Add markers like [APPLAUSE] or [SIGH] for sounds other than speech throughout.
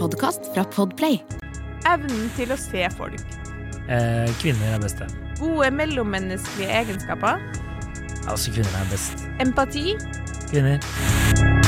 podkast fra Podplay. Evnen til å se folk. Eh, kvinner er beste. Gode mellommenneskelige egenskaper. Altså, kvinner er best. Empati. Kvinner.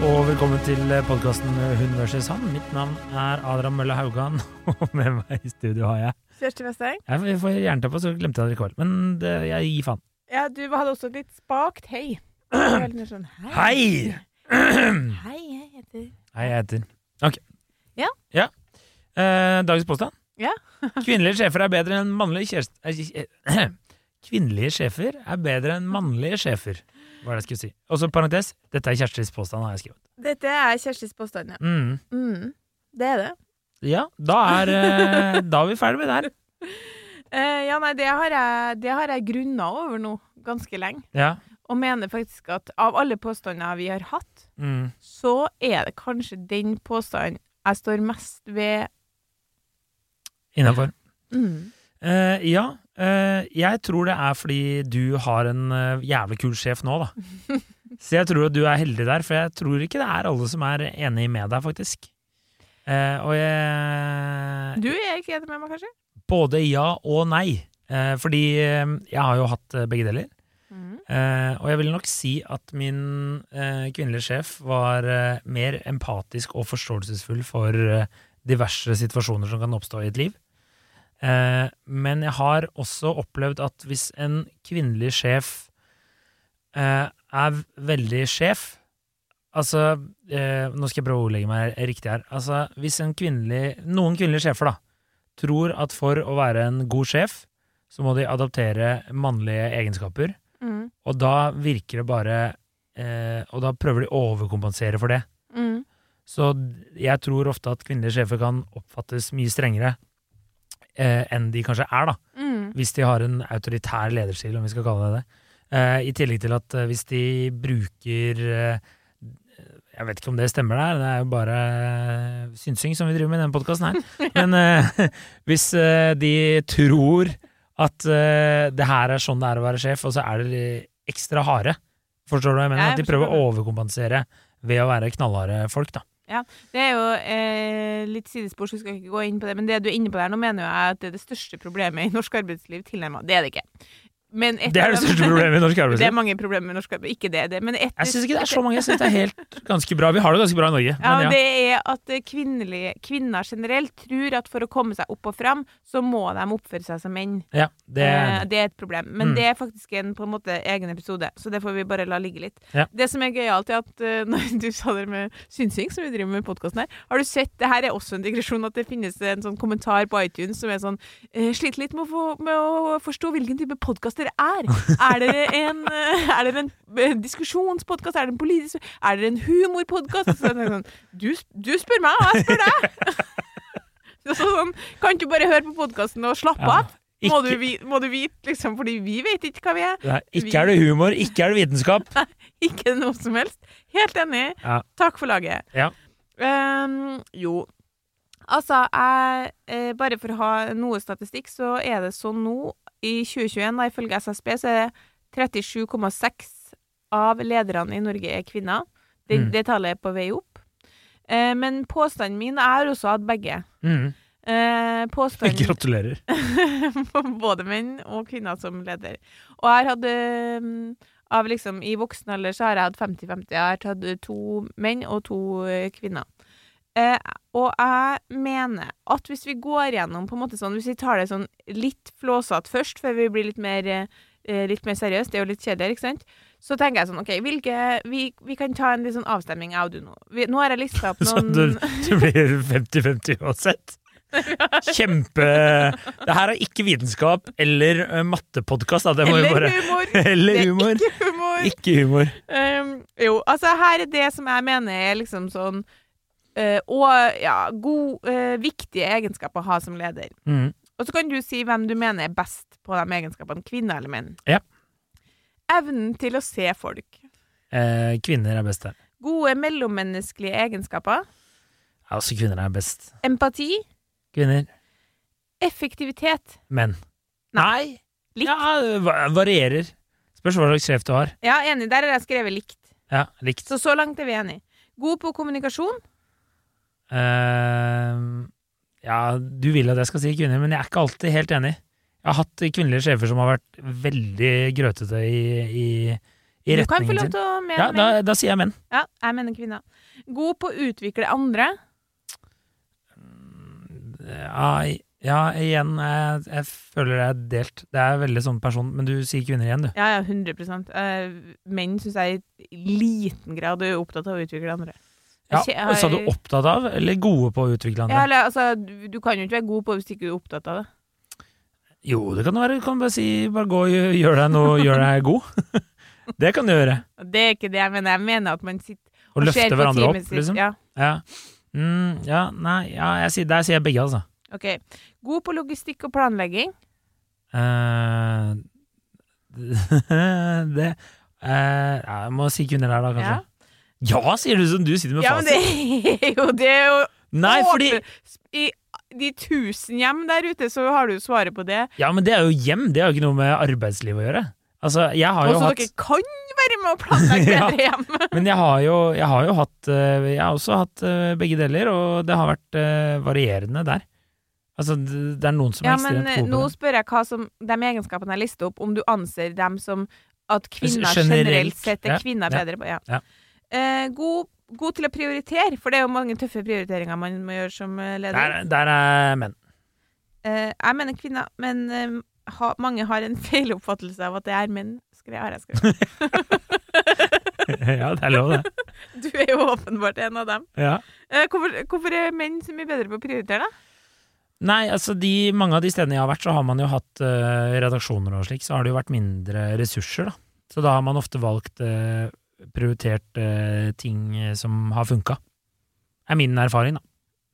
Og velkommen til podkasten Hun versus han. Mitt navn er Adrian Mølle Haugan, [LAUGHS] og med meg i studio har jeg Kjersti Vesteng. Jeg får jernteppe, så glemte jeg det likevel. Men det, jeg gir faen. Ja, du hadde også et litt spakt hei. Sånn, hei. Hei! [CLEARS THROAT] Hei, jeg heter Hei, jeg heter Ok. Ja. ja. Eh, dagens påstand. Ja. [LAUGHS] Kvinnelige sjefer er bedre enn mannlige kjærester... eh, [CLEARS THROAT] Kvinnelige sjefer er bedre enn mannlige sjefer, var det jeg skulle si. Og så parentes, dette er Kjerstis påstand, har jeg skrevet. Dette er Kjerstis påstand, ja. Mm. Mm, det er det. Ja, da er, eh, [LAUGHS] da er vi ferdig med det her. Uh, ja, nei, det har jeg, det har jeg grunna over nå, ganske lenge. Ja. Og mener faktisk at av alle påstander vi har hatt, Mm. så er det kanskje den påstanden jeg står mest ved. Innafor. Mm. Uh, ja, jeg tror det er fordi du har en eh, jævlig kul sjef nå, da. [LAUGHS] Så jeg tror at du er heldig der, for jeg tror ikke det er alle som er enig med deg, faktisk. Eh, og jeg Du er ikke enig med meg, kanskje? Både ja og nei. Eh, fordi eh, jeg har jo hatt eh, begge deler. Mm. Eh, og jeg vil nok si at min eh, kvinnelige sjef var eh, mer empatisk og forståelsesfull for eh, diverse situasjoner som kan oppstå i et liv. Eh, men jeg har også opplevd at hvis en kvinnelig sjef eh, er veldig sjef Altså, eh, nå skal jeg prøve å ordlegge meg riktig her. Altså, hvis en kvinnelig, noen kvinnelige sjefer da, tror at for å være en god sjef, så må de adaptere mannlige egenskaper, Mm. og da virker det bare eh, Og da prøver de å overkompensere for det. Mm. Så jeg tror ofte at kvinnelige sjefer kan oppfattes mye strengere eh, enn de kanskje er, da. Mm. Hvis de har en autoritær lederstil, om vi skal kalle det det. Eh, I tillegg til at eh, hvis de bruker eh, Jeg vet ikke om det stemmer der, det er jo bare eh, synsing som vi driver med i denne podkasten her. [LAUGHS] Men eh, [LAUGHS] hvis de tror at eh, det her er sånn det er å være sjef, og så er det ekstra harde. Forstår du hva jeg mener? Jeg At de prøver å overkompensere ved å være knallharde folk, da. Det er jo eh, litt sidespor, så vi skal ikke gå inn på det. Men det du er inne på der, nå mener jeg at det er det største problemet i norsk arbeidsliv Tilnærma. Det er det ikke. Men Det er det største problemet i norsk Det er mange problemer med norsk arbeidsliv. Ikke det, det. Men etter, Jeg syns ikke det er så mange. Jeg syns det er helt ganske bra. Vi har det ganske bra i Norge. Ja, Men ja. Det er at kvinnelige, kvinner generelt tror at for å komme seg opp og fram, så må de oppføre seg som menn. ja det, Eh, det er et problem. Men Mm. det er faktisk en på en måte egen episode, så det får vi bare la ligge litt. Ja. Det som er gøyalt, er at eh, [LAUGHS] når du sa det med synsing, som vi driver med i podkasten her, har du sett Det her er også en digresjon, at det finnes en sånn kommentar på iTunes som er sånn eh, Sliter litt med å, få, med å forstå hvilken type podkast dere er. Er dere en, eh, er dere en eh, diskusjonspodkast? Er det en politisk Er dere en humorpodkast? Sånn, du, du spør meg, og jeg spør deg! [LAUGHS] Sånn, kan ikke bare høre på podkasten og slappe Ja. av? Må, du, vi- må du vite, liksom, fordi vi vet ikke hva vi er. Nei, ikke er det humor, ikke er det vitenskap. [LAUGHS] Ikke noe som helst. Helt enig. Ja. Takk for laget. Ja. Um, jo. Altså, jeg eh, Bare for å ha noe statistikk, så er det sånn nå, i 2021, da, ifølge SSB, så er det 37,6 av lederne i Norge er kvinner. Det, Mm. det tallet er på vei opp. Eh, men påstanden min er også at begge. Mm. Eh, påstanden [LAUGHS] Gratulerer. [LAUGHS] Både menn og kvinner som leder. Og jeg har hatt mm, av liksom, I voksen alder så har jeg hatt 50-50. Jeg har tatt eh, to menn og to eh, kvinner. Eh, og jeg mener at hvis vi går gjennom på en måte sånn Hvis vi tar det sånn litt flåsete først, før vi blir litt mer eh, Litt mer seriøst, det er jo litt kjedelig, ikke sant? Så tenker jeg sånn, ok, hvilke Vi, vi kan ta en litt sånn avstemning, jeg og du nå. Vi, nå har jeg lista opp [LAUGHS] Så du, du blir 50-50 uansett. Kjempe Det her er ikke vitenskap eller uh, mattepodkast, da. Må vi Eller bare humor! [LAUGHS] Eller er humor. Ikke humor! Ikke humor. Um, jo, altså her er det som jeg mener er liksom sånn eh, Og ja, god, eh, viktige egenskaper å ha som leder. Mm. Og så kan du si hvem du mener er best på de egenskapene, kvinner eller menn. Ja. Evnen til å se folk. Eh, kvinner er best der. Gode mellommenneskelige egenskaper. Ja, også kvinner er best. Empati. Kvinner. Effektivitet. Menn. Nei. Likt. Ja, va- varierer. Spørs hva slags sjef du har. Ja, enig. Der har jeg skrevet likt. Ja, likt. Så så langt er vi enige. God på kommunikasjon. Eh, ja, du vil at jeg skal si kvinner, men jeg er ikke alltid helt enig. Jeg har hatt kvinnelige sjefer som har vært veldig grøtete i, i, i Du kan få lov til å mene Ja, da, da sier jeg menn. Ja, jeg mener kvinner. God på å utvikle andre. Ja, ja igjen, jeg, jeg føler det er delt. Det er veldig sånn person, men du sier kvinner igjen, du. Ja, ja, 100 eh, Menn syns jeg i liten grad er opptatt av å utvikle andre. Ja, og så og Sa du opptatt av, eller gode på å utvikle Ja, andre? eller, altså, du, kan jo ikke være god på hvis ikke du er opptatt av det. Jo, det kan du være. Du kan bare si bare gå og gjør- deg noe, gjør deg god. [LAUGHS] det kan du gjøre. Det er ikke det jeg mener. Jeg mener at man sitter Og ser løfte på hverandre opp, sitt. liksom. Ja, Ja. Mm, ja, nei, ja, jeg der sier jeg begge, altså. ok. God på logistikk og planlegging. Uh, [LAUGHS] det uh, Jeg må si kvinner der, da, kanskje. Ja, sier du som du sitter med Ja, men det er jo det er jo Nei, fordi I de tusen hjem der ute, så har du svaret på det. Ja, men det er jo hjem, det har jo ikke noe med arbeidslivet å gjøre. Altså, jeg har jo hatt dere kan være med å planlegge [LAUGHS] Ja. bedre hjem. Men jeg har jo, jeg har jo hatt eh, Jeg har også hatt eh, begge deler, og det har vært eh, varierende der. Altså, det er noen som Ja, er men ekstremt gode nå på det. spør jeg hva som De egenskapene jeg lister opp, om du anser dem som at kvinner Generelt, generelt sett er kvinner ja, bedre på. Ja. ja. Eh, god, god til å prioritere, for det er jo mange tøffe prioriteringer man må gjøre som eh, leder. Der, der er menn. Eh, jeg mener kvinner, men eh, ha, mange har en [LAUGHS] feiloppfattelse av at det er menn. Skrev, har jeg skrevet. [LAUGHS] ja, det er lov, det. [LAUGHS] Du er jo åpenbart en av dem. Ja. Eh, hvorfor, hvorfor er menn så mye bedre på å prioritere, da? Nei, altså de, mange av de stedene jeg har vært, så har man jo hatt eh, redaksjoner og slik, så har det jo vært mindre ressurser, da. Så da har man ofte valgt eh, prioritert eh, ting eh, som har funka. Er min erfaring, da.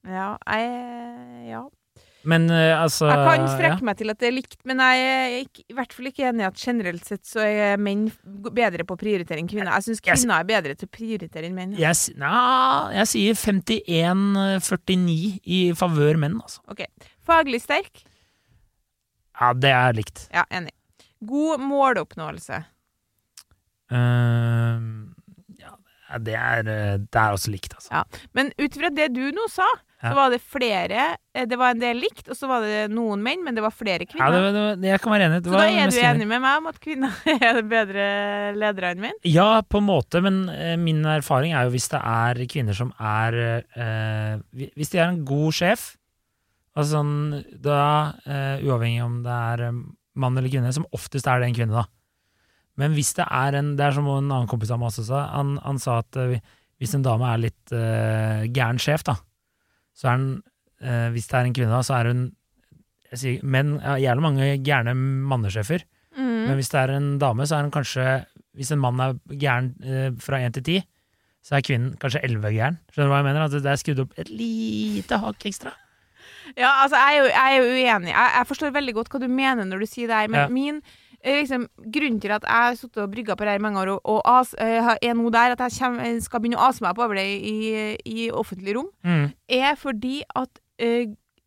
Ja, jeg Ja. Men eh, altså Jeg kan ja. strekke meg til at det er likt, men jeg er ikke, i hvert fall ikke enig i at generelt sett så er menn bedre på å prioritere enn kvinner. Jeg syns kvinner er bedre til å prioritere enn menn. Jeg, na, jeg sier 51-49 i favør menn, altså. Ok. Faglig sterk? Ja, det er likt. Ja, enig. God måloppnåelse? Eh, ja, det er, det er også likt, altså. Men ut ifra det du nå sa, Ja. så var det flere eh, Det var en del likt, og så var det noen menn, men det var flere Ja, kvinner. det, det, jeg kan være enig. Det så da er du enig med meg om at kvinner [LAUGHS] er bedre ledere enn menn? Ja, på en måte, men eh, min erfaring er jo hvis det er kvinner som er eh, Hvis de er en god sjef, altså sånn da eh, Uavhengig om det er eh, mann eller kvinne, som oftest er det en kvinne, da. Men hvis det er en Det er som en annen kompis av meg også sa. Han, han sa at uh, hvis en dame er litt uh, gæren sjef, da, så er den uh, Hvis det er en kvinne, da, så er hun jeg sier, Menn ja, Jævlig mange gærne mannesjefer. Men Mm. hvis det er en dame, så er hun kanskje Hvis en mann er gæren uh, fra én til ti, så er kvinnen kanskje elleve gæren. Skjønner du hva jeg mener? At det er skrudd opp et lite hakk ekstra. Ja, altså, jeg er jo, jeg er jo uenig. Jeg, jeg forstår veldig godt hva du mener når du sier det her, men Ja. min liksom, Grunnen til at jeg har sittet og brygga på det her i mange år, og, og as, eh, er nå der at jeg kjem- skal begynne å ase meg på over det i, i offentlig rom, Mm. er fordi at uh,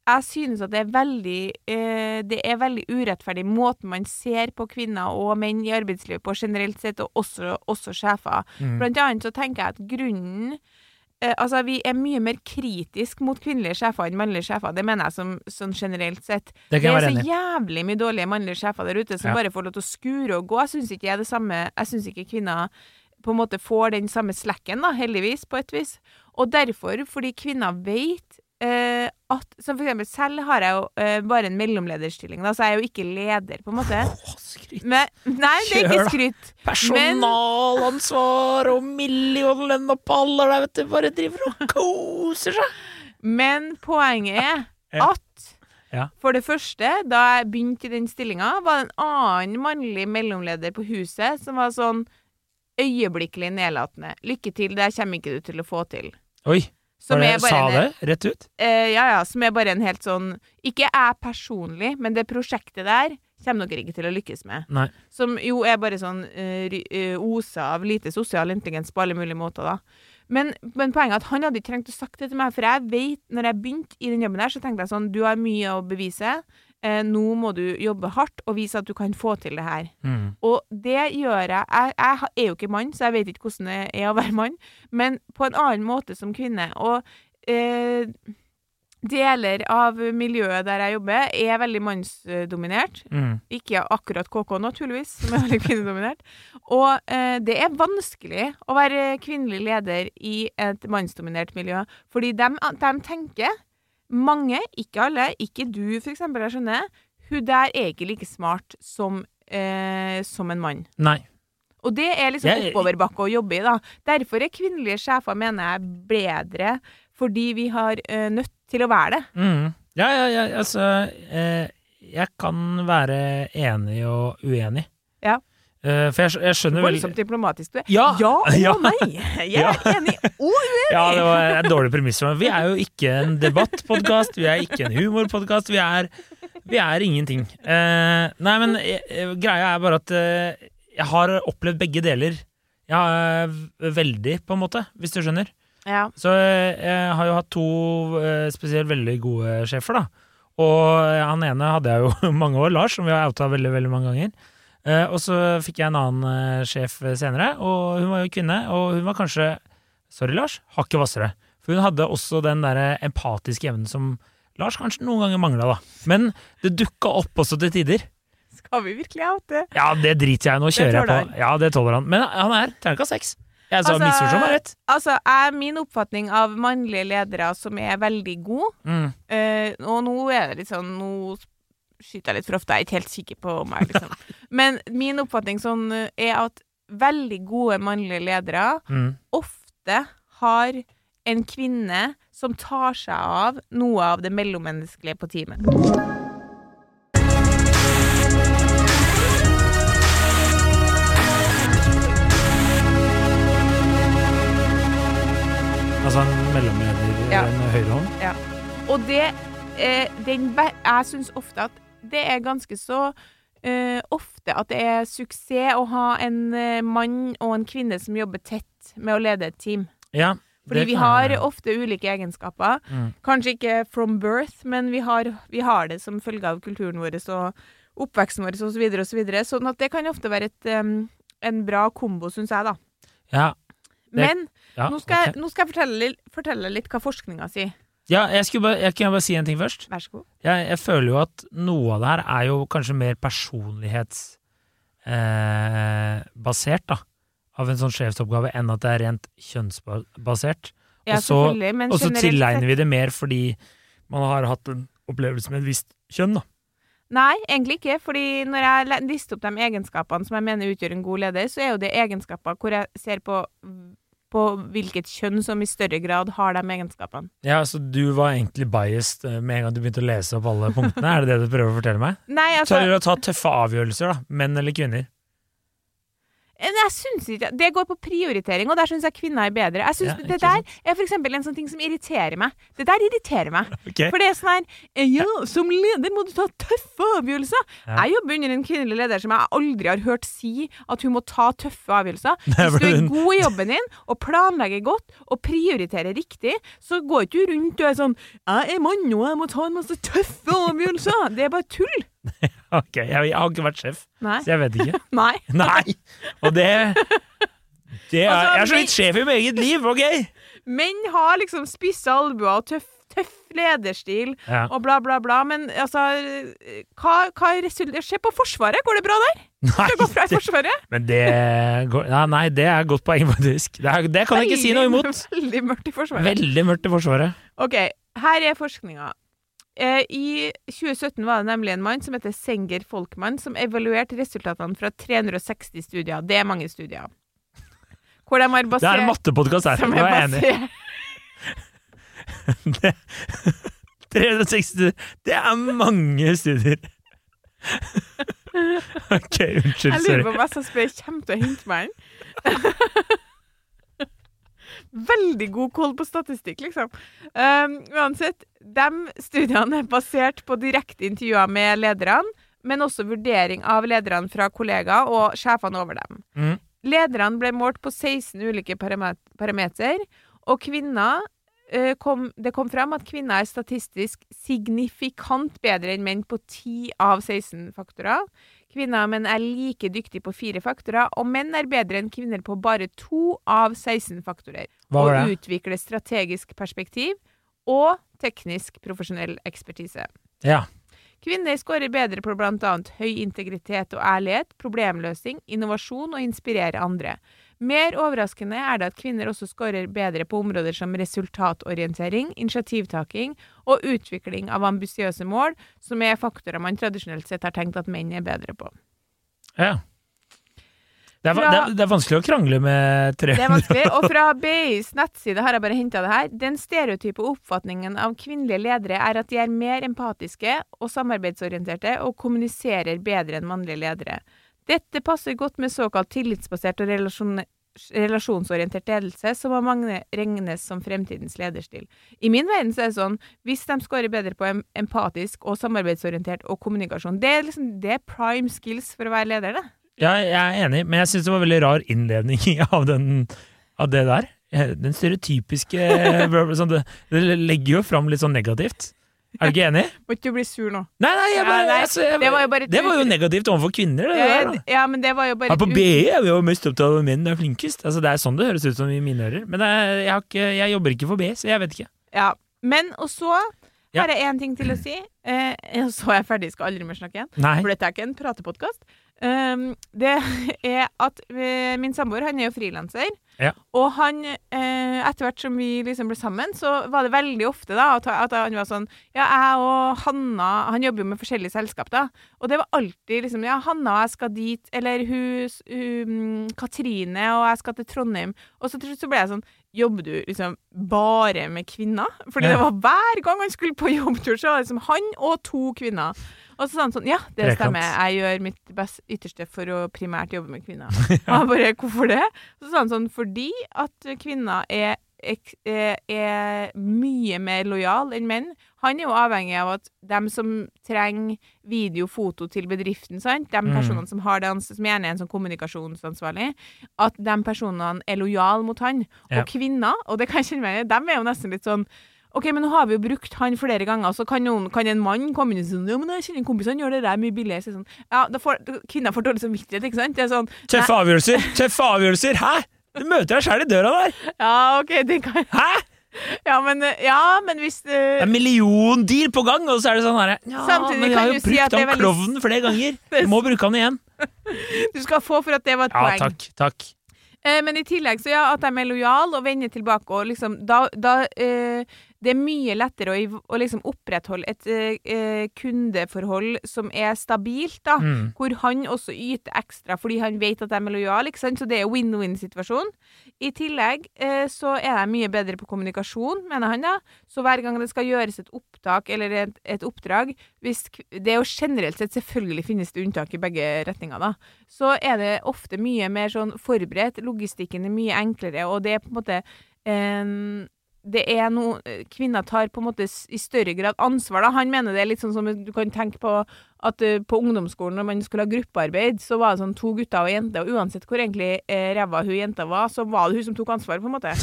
jeg synes at det er veldig uh, Det er veldig urettferdig måten man ser på kvinner og menn i arbeidslivet på generelt sett, og også, også sjefer. Mm. Blant annet så tenker jeg at grunnen eh, Altså, vi er mye mer kritisk mot kvinnelige sjefer enn mannlige sjefer. Det mener jeg som, sånn generelt sett. Det Det er så jævlig mye dårlige mannlige sjefer der ute som Ja. bare får lov til å skure og gå. Jeg syns ikke jeg er det samme Jeg syns ikke kvinner på en måte får den samme slekken, da, heldigvis, på et vis. Og derfor, fordi kvinner vet eh, at Som for eksempel, selv har jeg jo eh, bare en mellomlederstilling, da, så jeg er jo ikke leder, på en måte. Åh, skryt. Men, nei, det er Kjør ikke skryt. Personalansvar og millionlønn og paller der, vet du. Bare driver og koser seg. Men poenget er Ja. at Ja. for det første, da jeg begynte i den stillinga, var det en annen mannlig mellomleder på huset som var sånn øyeblikkelig nedlatende. 'Lykke til, det her kommer ikke du til å få til'. Oi, Som det, sa en- det rett ut? Eh, ja, ja, som er bare en helt sånn Ikke jeg personlig, men det prosjektet der kommer dere ikke til å lykkes med. Nei. Som jo er bare sånn uh, osa av lite sosial intelligens på alle mulige måter, da. Men, men poenget er at han hadde ikke trengt å sagt det til meg, for jeg vet, når jeg begynte i den jobben der, så tenkte jeg sånn Du har mye å bevise. Eh, nå må du jobbe hardt og vise at du kan få til det her. Mm. Og det gjør jeg. jeg Jeg er jo ikke mann, så jeg vet ikke hvordan det er å være mann, men på en annen måte som kvinne. Og eh, deler av miljøet der jeg jobber, er veldig mannsdominert. Mm. Ikke akkurat KK, naturligvis, som er veldig kvinnedominert. Og eh, det er vanskelig å være kvinnelig leder i et mannsdominert miljø, fordi de, tenker mange, ikke alle, ikke du eksempel, jeg skjønner, hun der er ikke like smart som, eh, som en mann. Nei. Og det er liksom Jeg- oppoverbakke å jobbe i, da. Derfor er kvinnelige sjefer, mener jeg, bedre, fordi vi har eh, nødt til å være det. Mm. Ja, ja, ja, altså eh, Jeg kan være enig og uenig. Ja. Eh, for jeg, jeg skjønner vel Voldsomt diplomatisk du er. Ja! Ja og [LAUGHS] Ja. nei! Jeg er enig og uenig! Ja, det var et dårlig premiss. Vi er jo ikke en debattpodkast, vi er ikke en humorpodkast. Vi, vi er ingenting. Uh, nei, men uh, greia er bare at uh, jeg har opplevd begge deler. Ja, veldig, på en måte, hvis du skjønner. Ja. Så jeg har jo hatt to spesielt veldig gode sjefer, da. Og han ene hadde jeg jo [LAUGHS] mange år, Lars, som vi har outa veldig, veldig mange ganger. Eh, og så fikk jeg en annen eh, sjef senere, og hun var jo kvinne, og hun var kanskje Sorry, Lars. Hakket hvassere. For hun hadde også den der empatiske evnen som Lars kanskje noen ganger mangla, da. Men det dukka opp også til tider. Skal vi virkelig oute? Ja, det driter jeg i, nå kjører jeg på. Ja, det tåler han. Men han er terningkast seks. Jeg sa Altså, misforstå meg rett. Altså, er min oppfatning av mannlige ledere som er veldig gode Mm. uh, Og nå er det litt sånn Nå skyter jeg litt for ofte, jeg er ikke helt sikker på meg, liksom. [LAUGHS] Men min oppfatning sånn eh, er at veldig gode mannlige ledere Mm. ofte har en kvinne som tar seg av noe av det mellommenneskelige på teamet. Altså en mellomleder, Ja. en høyrehånd. Og det eh, den, Jeg syns ofte at det er ganske så uh, ofte at det er suksess å ha en uh, mann og en kvinne som jobber tett med å lede et team. Ja, Fordi vi har jeg- ofte ulike egenskaper. Mm. Kanskje ikke from birth, men vi har, vi har det som følge av kulturen vår og oppveksten vår osv. Så videre, så sånn at det kan ofte være et, um, en bra kombo, syns jeg, da. Ja, Det- Men ja, nå, skal okay. jeg, nå skal jeg fortelle, fortelle litt hva forskninga sier. Ja jeg, skulle bare, jeg kan bare si en ting først. Vær så god. Jeg, jeg føler jo at noe av det her er jo kanskje mer personlighetsbasert, eh, da. Av en sånn sjefsoppgave enn at det er rent kjønnsbasert. Ja, Og så- men Og så tilegner vi det mer fordi man har hatt en opplevelse med et visst kjønn, da. Nei, egentlig ikke. Fordi når jeg lister opp de egenskapene som jeg mener utgjør en god leder, så er jo det egenskaper hvor jeg ser på, på hvilket kjønn som i større grad har de egenskapene. Ja, Så du var egentlig biased eh, med en gang du begynte å lese opp alle punktene? Er det det du prøver å fortelle meg? Nei, altså Tør å ta tøffe avgjørelser, da. Menn eller kvinner? Eh, Jeg synes ikke Det går på prioritering, og der syns jeg kvinner er bedre. Jeg synes Ja, Det der er for eksempel en sånn ting som irriterer meg. Det der irriterer meg. [LAUGHS] Okay. For det er sånn her eh, Ja, som leder må du ta tøffe avgjørelser. Ja. Jeg jobber under en kvinnelig leder som jeg aldri har hørt si at hun må ta tøffe avgjørelser. [LAUGHS] Hvis du er god i jobben din og planlegger godt og prioriterer riktig, så går ikke du rundt og er sånn 'Jeg er mann, og jeg må ta en masse tøffe avgjørelser'. Det er bare tull. [LAUGHS] Ok, jeg, jeg har ikke vært sjef, Nei. så jeg vet ikke. [LAUGHS] Nei. [LAUGHS] Nei! Og det, det er, Altså, Jeg er så litt sjef i mitt eget liv, ok? Menn har liksom spisse albuer og tøff, tøff lederstil Ja. og bla, bla, bla. Men altså Hva, hva? Se på Forsvaret, går det bra der? Nei, Det men det går, Nei, det er godt poeng, faktisk. Det, er, det kan jeg ikke si noe imot. Veldig mørkt i Forsvaret. Veldig mørkt i Forsvaret. Ok, her er forskninga. Eh, I 2017 var det nemlig en mann som heter Senger Folkmann, som evaluerte resultatene fra 360 studier. Det er mange studier. Hvor de har Det er en basert mattepodkast her, nå er jeg enig. [LAUGHS] basert 360 Det er mange studier. [LAUGHS] ok, unnskyld. Sorry. Jeg lurer på om SSB kommer til å hente meg inn. Veldig god koll på statistikk, liksom. Um, uansett, de studiene er basert på direkte intervjuer med lederne, men også vurdering av lederne fra kollegaer og sjefene over dem. Mm. lederne ble målt på 16 ulike parameter, parametere, og kvinner eh, kom, Det kom fram at kvinner er statistisk signifikant bedre enn menn på 10 av 16 faktorer. Kvinner og menn er like dyktige på fire faktorer, og menn er bedre enn kvinner på bare to av 16 faktorer. Hva var og å utvikle strategisk perspektiv og teknisk profesjonell ekspertise. Ja. Kvinner scorer bedre på bl.a. høy integritet og ærlighet, problemløsning, innovasjon og inspirere andre. Mer overraskende er det at kvinner også scorer bedre på områder som resultatorientering, initiativtaking og utvikling av ambisiøse mål, som er faktorer man tradisjonelt sett har tenkt at menn er bedre på. ja. Det er, Fra- det, er, det er vanskelig å krangle med tre Det er vanskelig. Og fra BIs nettside har jeg bare henta det her. Den stereotype oppfatningen av kvinnelige ledere er at de er mer empatiske og samarbeidsorienterte og kommuniserer bedre enn mannlige ledere. Dette passer godt med såkalt tillitsbasert og relasjon relasjonsorientert ledelse, som av mange regnes som fremtidens lederstil. I min verden så er det sånn, hvis de scorer bedre på empatisk og samarbeidsorientert og kommunikasjon, det er liksom det er prime skills for å være leder, det. Ja, jeg er enig, men jeg syns det var veldig rar innledning [LAUGHS] av, den, av det der. Eh, Den stereotypiske [LAUGHS] sånn, det, det legger jo fram litt sånn negativt. Er du ikke enig? Må ikke du bli sur nå. Nei, nei, jeg Ja, nei, altså, jeg, det var bare det var jo negativt overfor kvinner. Det Ja, der, ja, men det var jo bare Her på BI er vi jo mest opptatt av menn er flinkest. Altså, det er sånn det høres ut som i mine ører. Men er, jeg, har ikke, jeg jobber ikke for BI, så jeg vet ikke. Ja. Men, og så har jeg én ting til å si. Eh, så er jeg ferdig, skal aldri mer snakke igjen. Nei. For dette er ikke en pratepodkast. Um, det [LAUGHS] er at eh, min samboer, han er jo frilanser. Ja. Og han, eh, etter hvert som vi liksom ble sammen, så var det veldig ofte da at, at han var sånn Ja, jeg og Hanna Han jobber jo med forskjellige selskap, da. Og det var alltid liksom Ja, Hanna og jeg skal dit. Eller hun, hun Katrine og jeg skal til Trondheim. Og så så ble jeg sånn Jobber du liksom bare med kvinner? Fordi Ja. det var hver gang han skulle på jobbtur, så var det liksom han og to kvinner. Og så sa han sånn Ja, det stemmer. Jeg gjør mitt best ytterste for å primært jobbe med kvinner. [LAUGHS] Og han bare Hvorfor det? Så sa han sånn Fordi at kvinner er, er, er mye mer lojal enn menn. Han er jo avhengig av at dem som trenger video, foto til bedriften, sant? de Mm. personene som har det som gjerne er en sånn kommunikasjonsansvarlig, at de personene er lojale mot han. Ja. Og kvinner, og det kan jeg kjenne meg igjen i, dem er jo nesten litt sånn Ok, men nå har vi jo brukt han flere ganger, så kan, noen, kan en mann komme inn og si sånn Ja, men jeg kjenner en kompis, han gjør det der mye billigere. Så sånn, ja, da får, kvinner får dårlig samvittighet, ikke sant? Det er sånn Tøffe avgjørelser! Tøffe avgjørelser! Hæ?! Du møter deg sjæl i døra der! Ja, ok, det kan Hæ?! Ja, men, ja, men hvis Det er en million milliondeal på gang, og så er det sånn herre Ja, Samtidig men jeg kan har jo si brukt er han veldig- klovnen flere ganger! [LAUGHS] Du må bruke han igjen. [LAUGHS] du skal få for at det var et Ja, poeng. takk. Takk. Eh, men i tillegg så ja, at de er lojale og vender tilbake og liksom Da, da eh, Det er mye lettere å, å liksom opprettholde et eh, eh, kundeforhold som er stabilt, da. Mm. Hvor han også yter ekstra fordi han vet at de er lojale, ikke sant. Så det er win-win-situasjon. I tillegg eh, så er de mye bedre på kommunikasjon, mener han da. Så hver gang det skal gjøres et opptak eller et, et oppdrag hvis, Det er jo generelt sett, selvfølgelig finnes det unntak i begge retninger, da. Så er det ofte mye mer sånn forberedt. Logistikken er mye enklere, og det er på en måte eh, det er noe Kvinner tar på en måte i større grad ansvar. da. Han mener det er litt sånn som du kan tenke på at uh, på ungdomsskolen når man skulle ha gruppearbeid, så var det sånn to gutter og ei jente, og uansett hvor egentlig eh, ræva hun jenta var, så var det hun som tok ansvar, på en måte. [LAUGHS]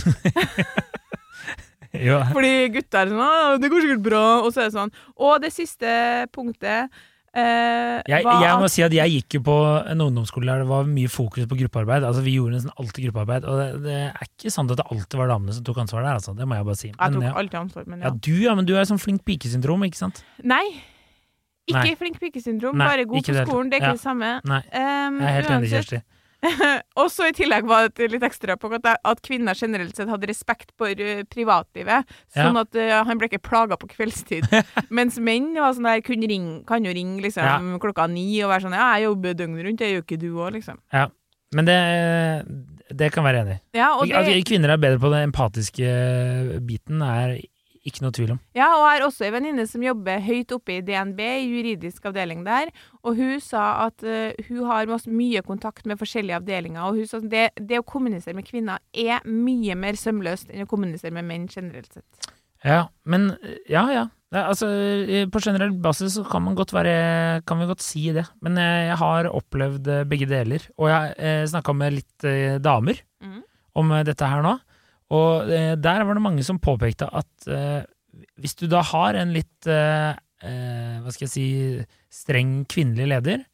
Fordi gutta er sånn 'Det går sikkert bra', og så er det sånn. Og det siste punktet eh, Jeg, jeg må si at jeg gikk jo på en ungdomsskole der det var mye fokus på gruppearbeid. Altså Vi gjorde nesten alltid gruppearbeid, og det, det er ikke sant at det alltid var damene som tok ansvar der, altså. Det må jeg bare si. Jeg Men, tok alltid ansvar, men ja, ja. du, ja, men du er sånn flink pike-syndrom, ikke sant? Nei. Ikke Nei. flink pikesyndrom, bare god på skolen. Det er ikke Ja. det samme. Nei, Um, jeg er helt enig, uansett- Kjersti. [LAUGHS] Og så i tillegg var det litt ekstra på at, at kvinner generelt sett hadde respekt for uh, privatlivet. Sånn Ja. at uh, han ble ikke plaga på kveldstid. [LAUGHS] Mens menn var sånn der, kunne ringe, kan jo ringe liksom, Ja. klokka ni og være sånn Ja, jeg jobber døgnet rundt, det gjør ikke du òg, liksom. Men det, det kan være enig i. Ja, det, kvinner er bedre på den empatiske biten, er ikke noe tvil om. ja, og jeg har også ei venninne som jobber høyt oppe i DNB, i juridisk avdeling der, og hun sa at uh, hun har mye kontakt med forskjellige avdelinger, og hun sa at det, det å kommunisere med kvinner er mye mer sømløst enn å kommunisere med menn generelt sett. Ja, men Ja, ja. Altså, eh, på generell basis så kan man godt være Kan vi godt si det. Men eh, jeg har opplevd begge deler. Og jeg snakka med litt damer mm. om dette her nå. Og eh, der var det mange som påpekte at eh, hvis du da har en litt eh, Hva skal jeg si streng kvinnelig leder,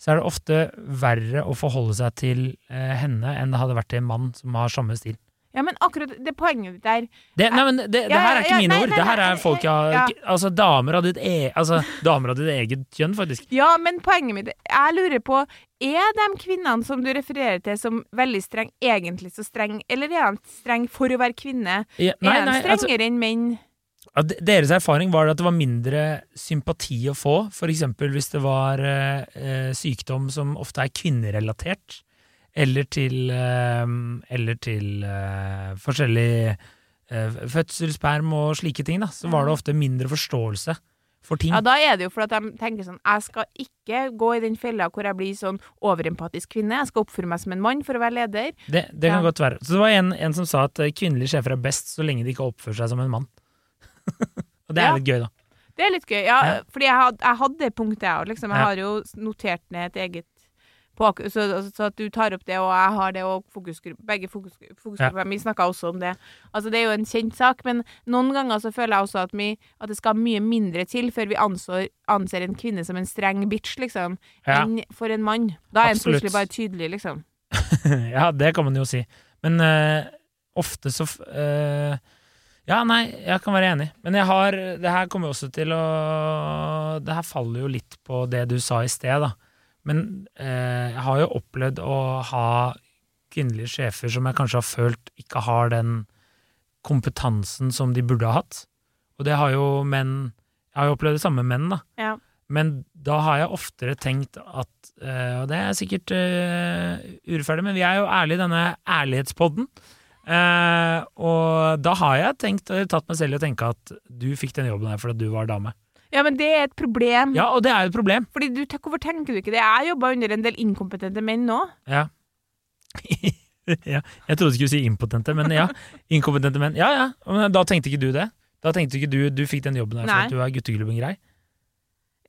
så er det ofte verre å forholde seg til henne enn det hadde vært til en mann som har samme stil. Ja, men akkurat det poenget ditt der Det, nei, men det, det Ja, her er ikke ja, mine nei, ord. nei, Det her er folk jeg har ja. Altså, damer av ditt, e, altså, ditt eget kjønn, faktisk. Ja, men poenget mitt Jeg lurer på Er de kvinnene som du refererer til som veldig streng, egentlig så streng, eller er de streng for å være kvinne? Nei, er de nei, altså, enn menn? deres erfaring var at det var mindre sympati å få, eksempel hvis det var eh, eh, sykdom som ofte er kvinnerelatert, eller til, eh, eller til eh, forskjellig fødsel, sperm og slike ting, da, så var det ofte mindre forståelse for ting. Ja, da er det jo for at de tenker sånn Jeg skal ikke gå i den fella hvor jeg blir sånn overempatisk kvinne. Jeg skal oppføre meg som en mann for å være leder. Det, det kan Ja. godt være. Så det var en, en som sa at eh, kvinnelige sjefer er best så lenge de ikke oppfører seg som en mann. [LAUGHS] og det er Ja. litt gøy, da. Det er litt gøy. Ja, Ja. fordi jeg, had, jeg hadde det punktet, jeg òg. Liksom. Jeg har jo notert ned et eget på, så, så at du tar opp det, og jeg har det, og fokusgruppe, begge fokus, fokusgrupper Vi snakka også om det. Altså, det er jo en kjent sak, men noen ganger så føler jeg også at, vi, at det skal mye mindre til før vi anser, anser en kvinne som en streng bitch, liksom, Ja. enn for en mann. Da er en plutselig bare tydelig, liksom. [LAUGHS] ja, det kan man jo si. Men eh, ofte så eh, Ja, nei, jeg kan være enig. Men jeg har Det her kommer jo også til å Det her faller jo litt på det du sa i sted, da. Men eh, jeg har jo opplevd å ha kvinnelige sjefer som jeg kanskje har følt ikke har den kompetansen som de burde ha hatt. Og det har jo menn Jeg har jo opplevd det samme med menn, da. Ja. Men da har jeg oftere tenkt at eh, Og det er sikkert uh, urettferdig, men vi er jo ærlige i denne ærlighetspodden. Eh, og da har jeg tenkt, tatt meg selv i å tenke at du fikk den jobben her fordi du var dame. Ja, men det er et problem. Ja, og det er et problem. Fordi du, Hvorfor tenker du ikke det? Jeg jobba under en del inkompetente menn nå. Ja. [LAUGHS] ja. Jeg trodde du skulle si impotente, men ja. Inkompetente menn. Ja, ja. Men da tenkte ikke du det? Da tenkte ikke du du fikk den jobben der fordi du er gutteklubben grei?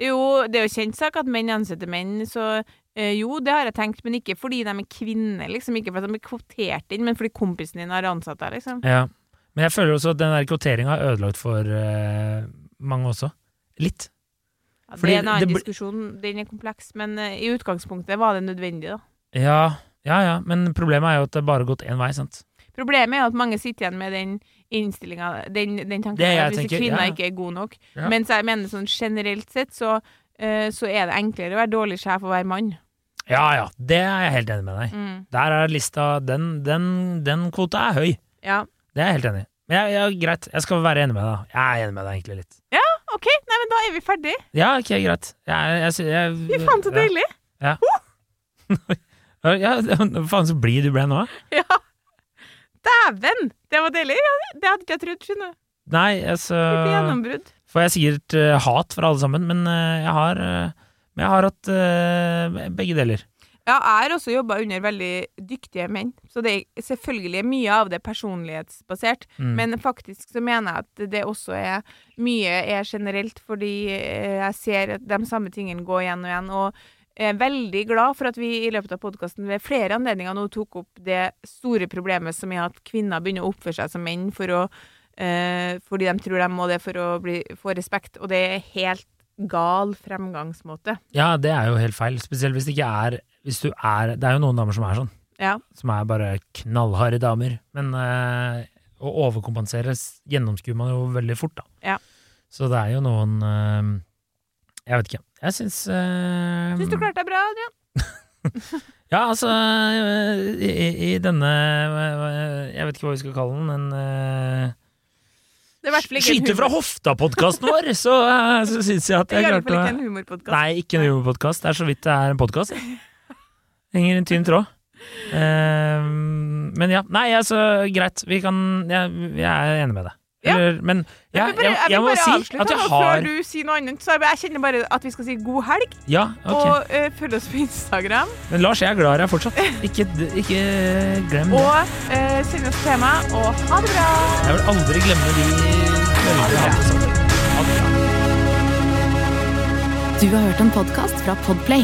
Jo, det er jo kjent sak at menn ansetter menn, så øh, jo, det har jeg tenkt, men ikke fordi de er kvinner, liksom. Ikke fordi de er kvotert inn, men fordi kompisen din har ansatt deg, liksom. Ja. Men jeg føler også at den der kvoteringa har ødelagt for øh, mange også. Litt. Ja, det er en annen diskusjon, den er kompleks, men eh, i utgangspunktet var det nødvendig, da. Ja, ja, ja. Men problemet er jo at det bare har gått én vei, sant. Problemet er jo at mange sitter igjen med den innstillinga, den, den tanken Det at hvis kvinner ja. ikke er god nok. Ja. Mens jeg mener sånn generelt sett, så, uh, så er det enklere å være dårlig sjef og være mann. Ja ja, det er jeg helt enig med deg. Mm. Der er lista Den, den, den kvota er høy. Ja. Det er jeg helt enig i. Men jeg, jeg, greit, jeg skal være enig med deg. Jeg er enig med deg egentlig litt. OK, nei, men da er vi ferdig. Ja, ok, greit. Jeg, jeg, jeg, Fy faen, så deilig! Ja, [LAUGHS] ja, faen så blid du ble nå. [LAUGHS] Ja. Dæven! Det var deilig. Ja, det hadde ikke jeg trodd, skjønner du. Nei, altså gjennombrudd. Får jeg sikkert uh, hat fra alle sammen, men uh, jeg har uh, Men jeg har hatt begge deler. Ja, jeg har også jobba under veldig dyktige menn, så det er selvfølgelig mye av det personlighetsbasert. Mm. Men faktisk så mener jeg at det også er mye er generelt, fordi eh, jeg ser at de samme tingene går igjen og igjen. Og jeg er veldig glad for at vi i løpet av podkasten ved flere anledninger nå tok opp det store problemet som er at kvinner begynner å oppføre seg som menn for å, eh, fordi de tror de må det for å bli, få respekt, og det er helt gal fremgangsmåte. Ja, det er jo helt feil. Spesielt hvis det ikke er hvis du er Det er jo noen damer som er sånn. Ja. Som er bare knallharde damer. Men eh, å overkompensere gjennomskuer man jo veldig fort, da. Ja. Så det er jo noen eh, Jeg vet ikke. Jeg syns uh, Syns du klarte deg bra, Adrian? [LAUGHS] Ja, altså eh, i, i- denne eh, Jeg vet ikke hva vi skal kalle den. En eh, en Skyter fra hofta-podkasten vår! Så, så syns jeg at Det er jeg i hvert fall klarte ikke å en humorpodkast. Nei, ikke en humorpodkast. Det er så vidt det er en podkast. Henger i en tynn tråd. Eh, men ja. Nei, altså, greit. Vi kan Jeg, jeg er enig med deg. Ja. Eller, men jeg, Jeg jeg, jeg jeg må bare si avslutte at jeg har før du sier noe annet. Så jeg, jeg kjenner bare at vi skal si god helg, Ja, okay. og uh, følg oss på Instagram. Men Lars, jeg er glad i deg fortsatt. Ikke, ikke glem det. Og uh, send oss tema, og ha det bra! Jeg vil aldri glemme de kveldene. Du har hørt en podkast fra Podplay.